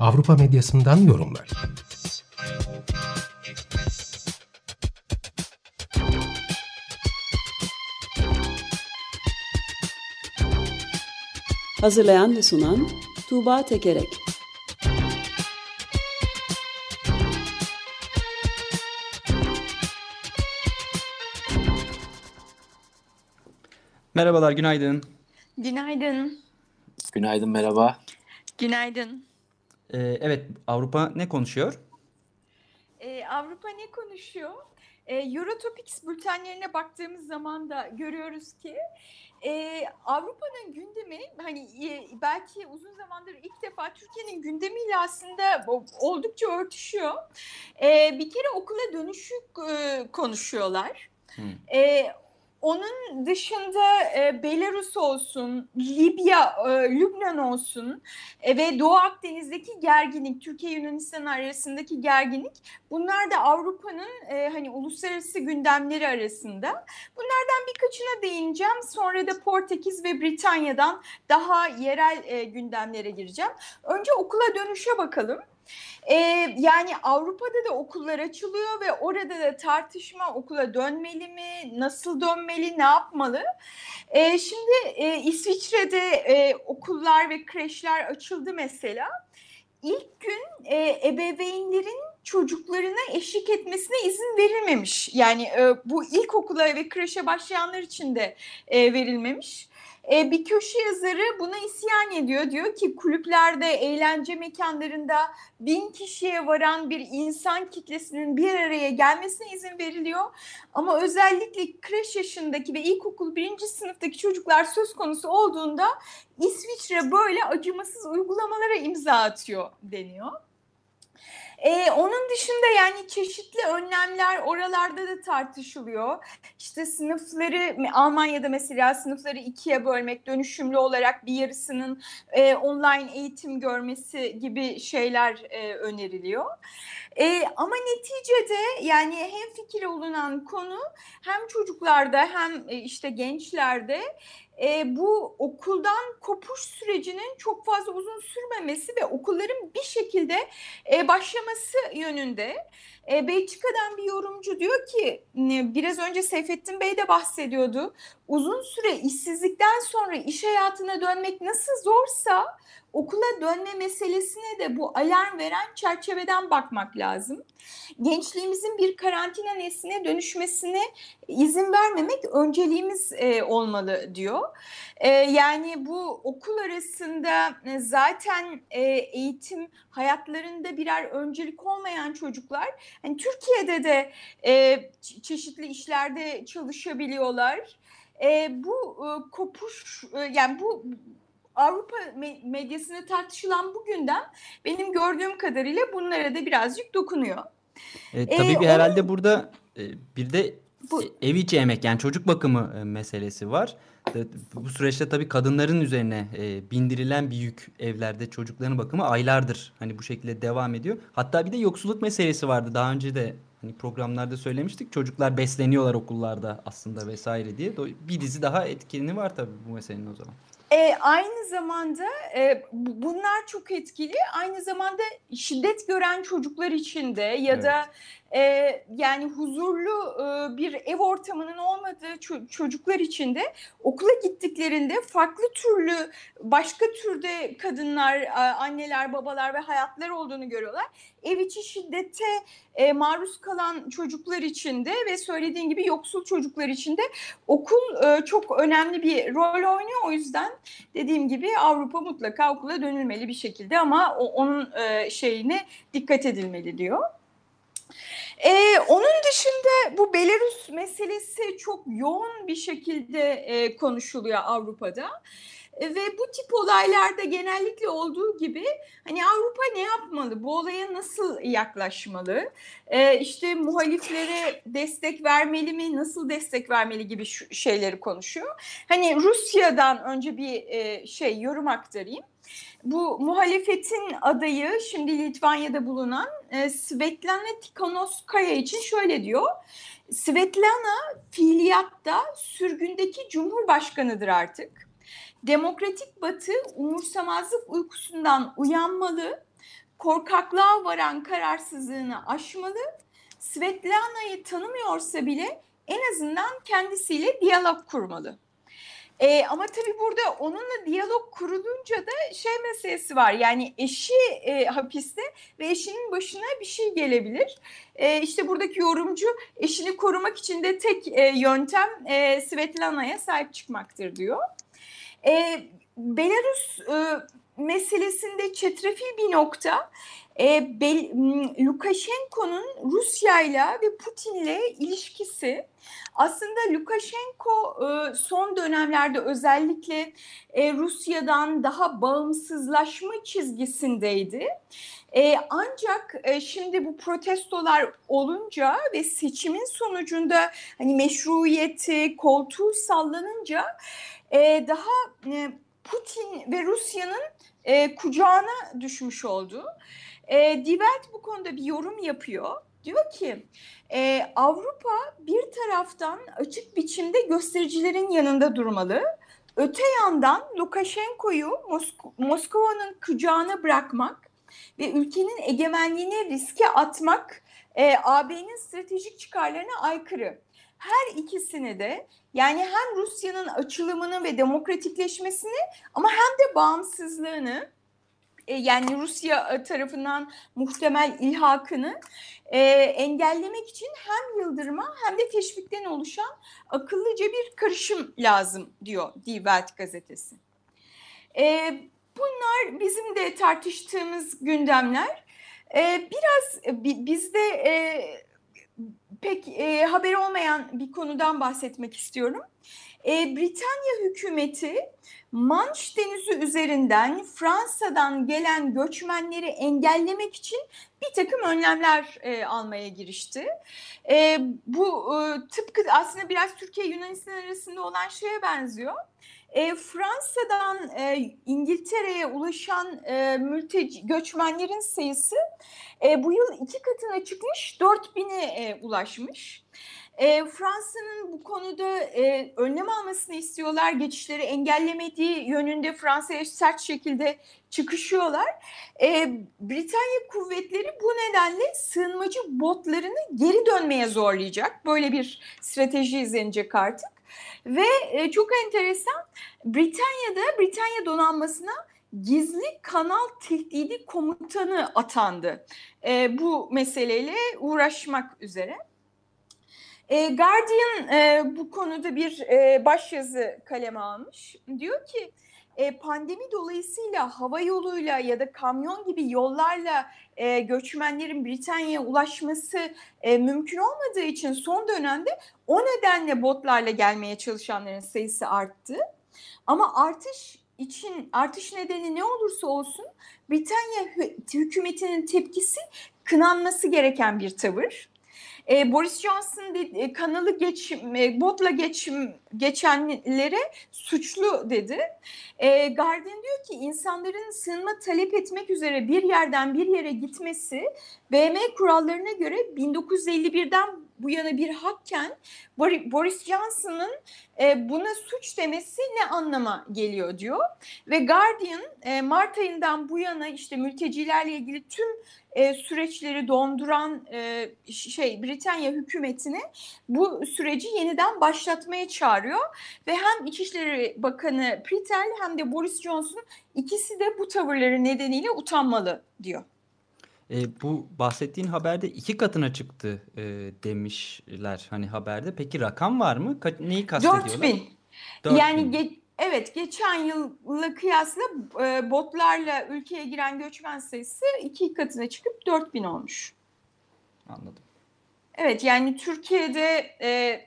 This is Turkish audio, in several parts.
Avrupa medyasından yorumlar. Hazırlayan ve sunan Tuğba Tekerek Merhabalar, günaydın. Günaydın. Günaydın, merhaba. Günaydın. Ee, evet, Avrupa ne konuşuyor? Ee, Avrupa ne konuşuyor? Ee, Eurotopics bültenlerine baktığımız zaman da görüyoruz ki e, Avrupa'nın gündemi hani e, belki uzun zamandır ilk defa Türkiye'nin gündemiyle aslında oldukça örtüşüyor. E, bir kere okula dönüşü e, konuşuyorlar. Hmm. E, onun dışında e, Belarus olsun, Libya, e, Lübnan olsun e, ve Doğu Akdeniz'deki gerginlik, Türkiye Yunanistan arasındaki gerginlik bunlar da Avrupa'nın e, hani uluslararası gündemleri arasında. Bunlardan birkaçına değineceğim. Sonra da Portekiz ve Britanya'dan daha yerel e, gündemlere gireceğim. Önce okula dönüşe bakalım. Ee, yani Avrupa'da da okullar açılıyor ve orada da tartışma okula dönmeli mi, nasıl dönmeli, ne yapmalı? Ee, şimdi e, İsviçre'de e, okullar ve kreşler açıldı mesela. İlk gün e, ebeveynlerin çocuklarına eşlik etmesine izin verilmemiş. Yani e, bu ilkokula ve kreşe başlayanlar için de e, verilmemiş. E, bir köşe yazarı buna isyan ediyor. Diyor ki kulüplerde, eğlence mekanlarında bin kişiye varan bir insan kitlesinin bir araya gelmesine izin veriliyor. Ama özellikle kreş yaşındaki ve ilkokul birinci sınıftaki çocuklar söz konusu olduğunda İsviçre böyle acımasız uygulamalara imza atıyor deniyor. Ee, onun dışında yani çeşitli önlemler oralarda da tartışılıyor. İşte sınıfları Almanya'da mesela sınıfları ikiye bölmek, dönüşümlü olarak bir yarısının e, online eğitim görmesi gibi şeyler e, öneriliyor. E, ama neticede yani hem fikir olunan konu hem çocuklarda hem e, işte gençlerde e, bu okuldan kopuş sürecinin çok fazla uzun sürmemesi ve okulların bir şekilde e, başlaması yönünde. E, Belçika'dan bir yorumcu diyor ki biraz önce Seyfettin Bey de bahsediyordu. Uzun süre işsizlikten sonra iş hayatına dönmek nasıl zorsa okula dönme meselesine de bu alarm veren çerçeveden bakmak lazım. Gençliğimizin bir karantina nesline dönüşmesine izin vermemek önceliğimiz e, olmalı diyor. E, yani bu okul arasında e, zaten e, eğitim hayatlarında birer öncelik olmayan çocuklar hani Türkiye'de de e, çeşitli işlerde çalışabiliyorlar. E, bu e, kopuş e, yani bu Avrupa medyasında tartışılan bugünden benim gördüğüm kadarıyla bunlara da birazcık dokunuyor. E, tabii ee, bir herhalde onun... burada e, bir de bu... ev içi emek yani çocuk bakımı e, meselesi var. Bu süreçte tabii kadınların üzerine e, bindirilen bir yük evlerde çocukların bakımı aylardır hani bu şekilde devam ediyor. Hatta bir de yoksulluk meselesi vardı daha önce de hani programlarda söylemiştik. Çocuklar besleniyorlar okullarda aslında vesaire diye. Bir dizi daha etkeni var tabii bu meselenin o zaman. E, aynı zamanda e, bunlar çok etkili. Aynı zamanda şiddet gören çocuklar için de ya evet. da e, yani huzurlu e, bir ev ortamının olmadığı ço- çocuklar için de okula gittiklerinde farklı türlü başka türde kadınlar, anneler, babalar ve hayatlar olduğunu görüyorlar. Ev içi şiddete e, maruz kalan çocuklar için de ve söylediğin gibi yoksul çocuklar için de okul e, çok önemli bir rol oynuyor. O yüzden dediğim gibi Avrupa mutlaka okula dönülmeli bir şekilde ama o, onun e, şeyine dikkat edilmeli diyor. Ee, onun dışında bu Belarus meselesi çok yoğun bir şekilde e, konuşuluyor Avrupa'da. E, ve bu tip olaylarda genellikle olduğu gibi hani Avrupa ne yapmalı? Bu olaya nasıl yaklaşmalı? E, işte muhaliflere destek vermeli mi? Nasıl destek vermeli gibi şeyleri konuşuyor. Hani Rusya'dan önce bir e, şey yorum aktarayım. Bu muhalefetin adayı şimdi Litvanya'da bulunan e, Svetlana Tikhanovskaya için şöyle diyor. Svetlana fiiliyatta sürgündeki cumhurbaşkanıdır artık. Demokratik Batı umursamazlık uykusundan uyanmalı, korkaklığa varan kararsızlığını aşmalı. Svetlana'yı tanımıyorsa bile en azından kendisiyle diyalog kurmalı. E, ama tabii burada onunla diyalog kurulunca da şey meselesi var. Yani eşi e, hapiste ve eşinin başına bir şey gelebilir. E, işte buradaki yorumcu eşini korumak için de tek e, yöntem e, Svetlana'ya sahip çıkmaktır diyor. E, Belarus e, meselesinde çetrefil bir nokta. E, Lukashenko'nun Rusya'yla ve Putin'le ilişkisi aslında Lukashenko e, son dönemlerde özellikle e, Rusya'dan daha bağımsızlaşma çizgisindeydi. E, ancak şimdi bu protestolar olunca ve seçimin sonucunda hani meşruiyeti, koltuğu sallanınca daha Putin ve Rusya'nın kucağına düşmüş oldu. Die bu konuda bir yorum yapıyor. Diyor ki e, Avrupa bir taraftan açık biçimde göstericilerin yanında durmalı. Öte yandan Lukashenko'yu Mosk- Moskova'nın kucağına bırakmak ve ülkenin egemenliğine riske atmak e, AB'nin stratejik çıkarlarına aykırı. Her ikisini de yani hem Rusya'nın açılımını ve demokratikleşmesini ama hem de bağımsızlığını e, yani Rusya e, tarafından muhtemel ilhakını e, engellemek için hem yıldırma hem de teşvikten oluşan akıllıca bir karışım lazım diyor Die Welt gazetesi. E, bunlar bizim de tartıştığımız gündemler. E, biraz bizde e, pek e, haber olmayan bir konudan bahsetmek istiyorum. E, Britanya hükümeti Manş Denizi üzerinden Fransa'dan gelen göçmenleri engellemek için bir takım önlemler e, almaya girişti. E, bu e, tıpkı aslında biraz Türkiye Yunanistan arasında olan şeye benziyor. E, Fransa'dan e, İngiltere'ye ulaşan e, mülteci göçmenlerin sayısı e, bu yıl iki katına çıkmış, 4000'e e, ulaşmış. E, Fransa'nın bu konuda e, önlem almasını istiyorlar. Geçişleri engellemediği yönünde Fransa'ya sert şekilde çıkışıyorlar. E, Britanya kuvvetleri bu nedenle sığınmacı botlarını geri dönmeye zorlayacak. Böyle bir strateji izlenecek artık. Ve e, çok enteresan Britanya'da Britanya donanmasına gizli kanal tehdidi komutanı atandı. E, bu meseleyle uğraşmak üzere. E, Guardian e, bu konuda bir e, başyazı kaleme almış. Diyor ki e, pandemi dolayısıyla hava yoluyla ya da kamyon gibi yollarla e, göçmenlerin Britanya'ya ulaşması e, mümkün olmadığı için son dönemde o nedenle botlarla gelmeye çalışanların sayısı arttı. Ama artış için artış nedeni ne olursa olsun Britanya hükümetinin tepkisi kınanması gereken bir tavır. E, Boris Johnson de, e, kanalı geçim, e, botla geçim geçenlere suçlu dedi. E, Guardian diyor ki insanların sığınma talep etmek üzere bir yerden bir yere gitmesi BM kurallarına göre 1951'den bu yana bir hakken Boris Johnson'ın e, buna suç demesi ne anlama geliyor diyor. Ve Guardian e, Mart ayından bu yana işte mültecilerle ilgili tüm e, süreçleri donduran şey Britanya hükümetini bu süreci yeniden başlatmaya çağırıyor ve hem İçişleri Bakanı Pritel hem de Boris Johnson ikisi de bu tavırları nedeniyle utanmalı diyor. E, bu bahsettiğin haberde iki katına çıktı e, demişler hani haberde. Peki rakam var mı? Ka neyi kastediyorlar? 4000. 4000. Yani ge evet geçen yılla kıyasla e, botlarla ülkeye giren göçmen sayısı iki katına çıkıp 4000 olmuş. Anladım. Evet yani Türkiye'de e,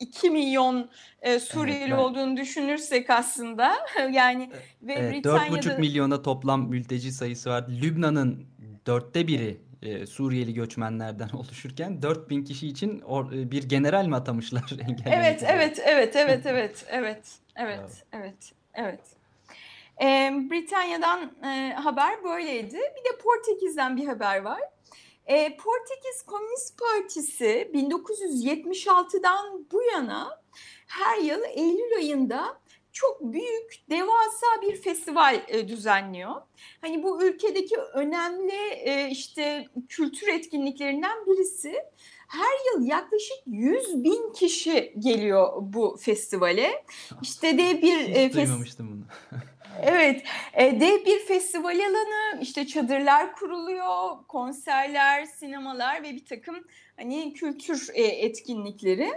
2 milyon e, Suriyeli Evet, ben- olduğunu düşünürsek aslında yani ve Evet, Britanya'da 4,5 milyona toplam mülteci sayısı var. Lübnan'ın dörtte biri e, Suriyeli göçmenlerden oluşurken 4000 kişi için or- e, bir general mi atamışlar Evet, evet, evet, evet, evet, evet, evet, evet, evet. Ee, Britanya'dan e, haber böyleydi. Bir de Portekiz'den bir haber var. Ee, Portekiz Komünist Partisi 1976'dan bu yana her yıl Eylül ayında çok büyük, devasa bir festival e, düzenliyor. Hani bu ülkedeki önemli e, işte kültür etkinliklerinden birisi her yıl yaklaşık 100 bin kişi geliyor bu festivale. İşte de bir Hiç e, duymamıştım bunu. Evet, e, dev bir festival alanı, işte çadırlar kuruluyor, konserler, sinemalar ve bir takım hani kültür e, etkinlikleri.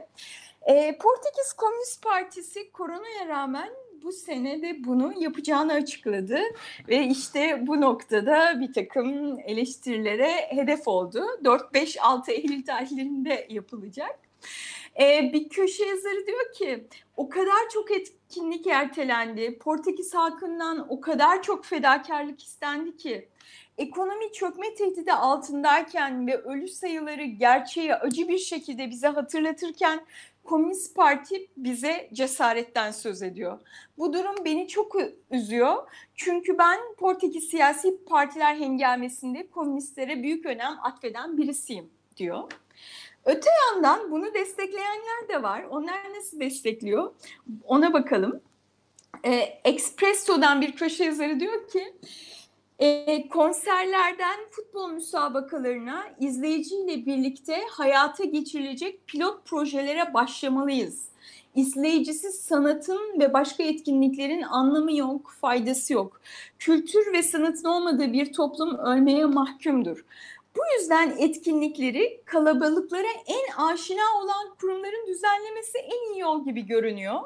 E, Portekiz Komünist Partisi koronaya rağmen bu sene de bunu yapacağını açıkladı ve işte bu noktada bir takım eleştirilere hedef oldu. 4-5-6 Eylül tarihlerinde yapılacak. E, bir köşe yazarı diyor ki o kadar çok etkinlik ertelendi. Portekiz halkından o kadar çok fedakarlık istendi ki ekonomi çökme tehdidi altındayken ve ölü sayıları gerçeği acı bir şekilde bize hatırlatırken Komünist Parti bize cesaretten söz ediyor. Bu durum beni çok üzüyor. Çünkü ben Portekiz siyasi partiler hengamesinde komünistlere büyük önem atfeden birisiyim diyor. Öte yandan bunu destekleyenler de var. Onlar nasıl destekliyor? Ona bakalım. E, Expresso'dan bir köşe yazarı diyor ki e, konserlerden futbol müsabakalarına izleyiciyle birlikte hayata geçirilecek pilot projelere başlamalıyız. İzleyicisiz sanatın ve başka etkinliklerin anlamı yok, faydası yok. Kültür ve sanatın olmadığı bir toplum ölmeye mahkumdur. Bu yüzden etkinlikleri kalabalıklara en aşina olan kurumların düzenlemesi en iyi yol gibi görünüyor.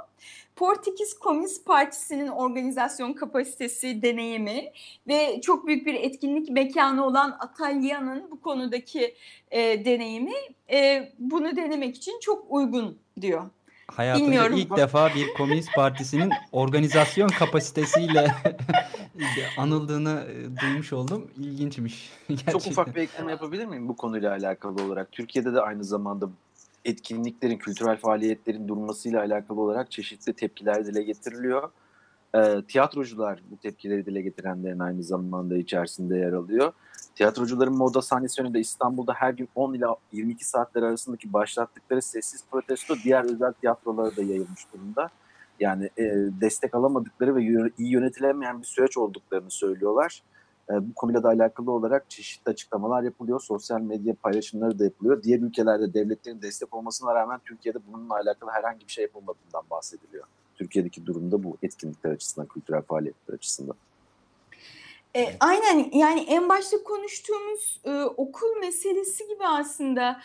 Portekiz Komünist Partisi'nin organizasyon kapasitesi, deneyimi ve çok büyük bir etkinlik mekanı olan Atalya'nın bu konudaki e, deneyimi e, bunu denemek için çok uygun diyor. Hayatımda Bilmiyorum. ilk defa bir komünist partisinin organizasyon kapasitesiyle anıldığını e, duymuş oldum. İlginçmiş. Gerçekten. Çok ufak bir ekleme yapabilir miyim bu konuyla alakalı olarak? Türkiye'de de aynı zamanda etkinliklerin, kültürel faaliyetlerin durmasıyla alakalı olarak çeşitli tepkiler dile getiriliyor. Ee, tiyatrocular bu tepkileri dile getirenlerin aynı zamanda içerisinde yer alıyor. Tiyatrocuların moda sahnesi önünde İstanbul'da her gün 10 ila 22 saatler arasındaki başlattıkları sessiz protesto diğer özel tiyatrolara da yayılmış durumda. Yani e, destek alamadıkları ve iyi yönetilemeyen bir süreç olduklarını söylüyorlar. E, bu konuyla da alakalı olarak çeşitli açıklamalar yapılıyor. Sosyal medya paylaşımları da yapılıyor. Diğer ülkelerde devletlerin destek olmasına rağmen Türkiye'de bununla alakalı herhangi bir şey yapılmadığından bahsediliyor. Türkiye'deki durumda bu etkinlikler açısından, kültürel faaliyetler açısından. E, aynen yani en başta konuştuğumuz e, okul meselesi gibi aslında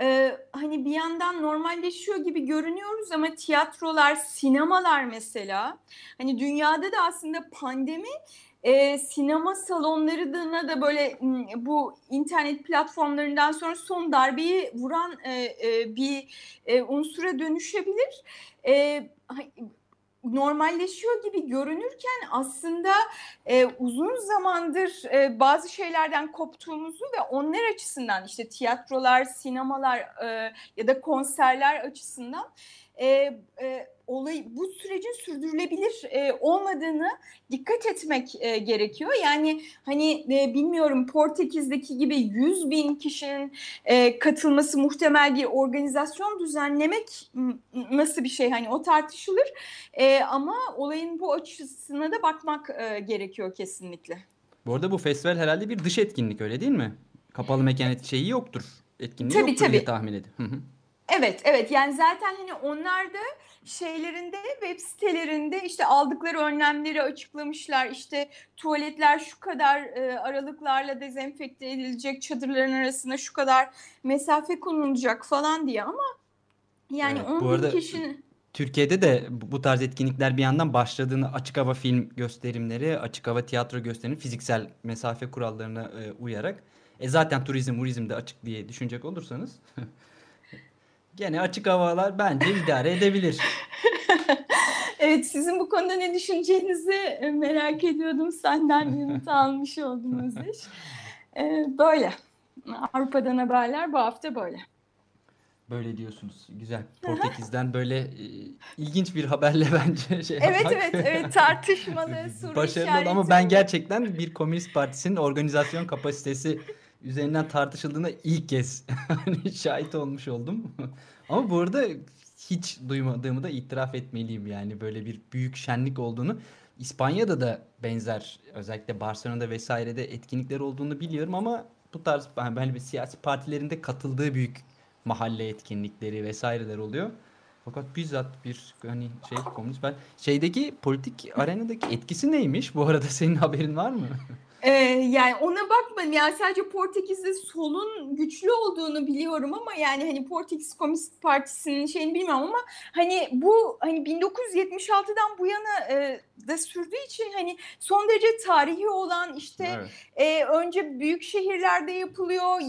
e, hani bir yandan normalleşiyor gibi görünüyoruz ama tiyatrolar, sinemalar mesela hani dünyada da aslında pandemi e, sinema salonlarına da böyle bu internet platformlarından sonra son darbeyi vuran e, e, bir e, unsura dönüşebilir. E, normalleşiyor gibi görünürken aslında e, uzun zamandır e, bazı şeylerden koptuğumuzu ve onlar açısından işte tiyatrolar, sinemalar e, ya da konserler açısından e, e, olayı bu sürecin sürdürülebilir e, olmadığını dikkat etmek e, gerekiyor. Yani hani e, bilmiyorum Portekiz'deki gibi 100 bin kişinin e, katılması muhtemel bir organizasyon düzenlemek nasıl bir şey hani o tartışılır. E, ama olayın bu açısına da bakmak e, gerekiyor kesinlikle. Bu arada bu festival herhalde bir dış etkinlik öyle değil mi? Kapalı mekan et- şeyi yoktur. Etkinliği Tabii, yoktur diye tabii. tahmin ediyorum. Evet, evet. Yani zaten hani onlar da şeylerinde web sitelerinde işte aldıkları önlemleri açıklamışlar. İşte tuvaletler şu kadar e, aralıklarla dezenfekte edilecek, çadırların arasında şu kadar mesafe konulacak falan diye ama yani Evet, 10 bu arada- kişinin Türkiye'de de bu tarz etkinlikler bir yandan başladığını açık hava film gösterimleri, açık hava tiyatro gösterimleri fiziksel mesafe kurallarına e, uyarak. E zaten turizm, murizm de açık diye düşünecek olursanız gene açık havalar bence idare edebilir. evet sizin bu konuda ne düşüneceğinizi e, merak ediyordum. Senden yanıt almış oldum Özdeş. Ee, böyle. Avrupa'dan haberler bu hafta böyle. Böyle diyorsunuz. Güzel. Portekiz'den böyle e, ilginç bir haberle bence şey Evet yapmak. evet evet tartışmalı soru Başarılı ama ben gerçekten bir komünist partisinin organizasyon kapasitesi üzerinden tartışıldığına ilk kez hani şahit olmuş oldum. ama bu arada hiç duymadığımı da itiraf etmeliyim yani böyle bir büyük şenlik olduğunu. İspanya'da da benzer özellikle Barcelona'da vesairede etkinlikler olduğunu biliyorum ama bu tarz yani böyle bir siyasi partilerin de katıldığı büyük mahalle etkinlikleri vesaireler oluyor. Fakat bizzat bir hani şey komünist ben şeydeki politik arenadaki etkisi neymiş? Bu arada senin haberin var mı? Ee, yani ona bakmadım. Yani sadece Portekiz'de solun güçlü olduğunu biliyorum ama yani hani Portekiz Komünist Partisi'nin şeyini bilmiyorum ama hani bu hani 1976'dan bu yana e, da sürdüğü için hani son derece tarihi olan işte Evet. e, önce büyük şehirlerde yapılıyor,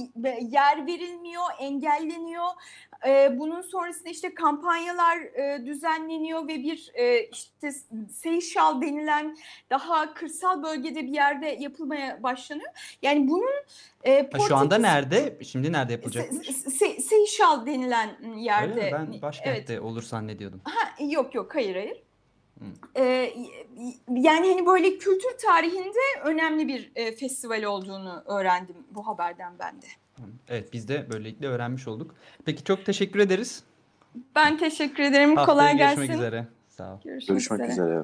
yer verilmiyor, engelleniyor. E, bunun sonrasında işte kampanyalar e, düzenleniyor ve bir e, işte Seyşal denilen daha kırsal bölgede bir yerde yapılmaya başlanıyor. Yani bunun e, Ha, şu anda Portekiz- nerede? Şimdi nerede yapılacakmış? Se- Se- Seyşal denilen yerde. Öyle mi? Ben başkentte Evet. olur zannediyordum. Ha, yok yok hayır hayır. Ee, yani hani böyle kültür tarihinde önemli bir e, festival olduğunu öğrendim bu haberden ben de. Evet biz de böylelikle öğrenmiş olduk. Peki çok teşekkür ederiz. Ben teşekkür ederim. Haftaya Kolay görüşmek gelsin. üzere. Sağ ol. Görüşmek, Görüşmek üzere. üzere.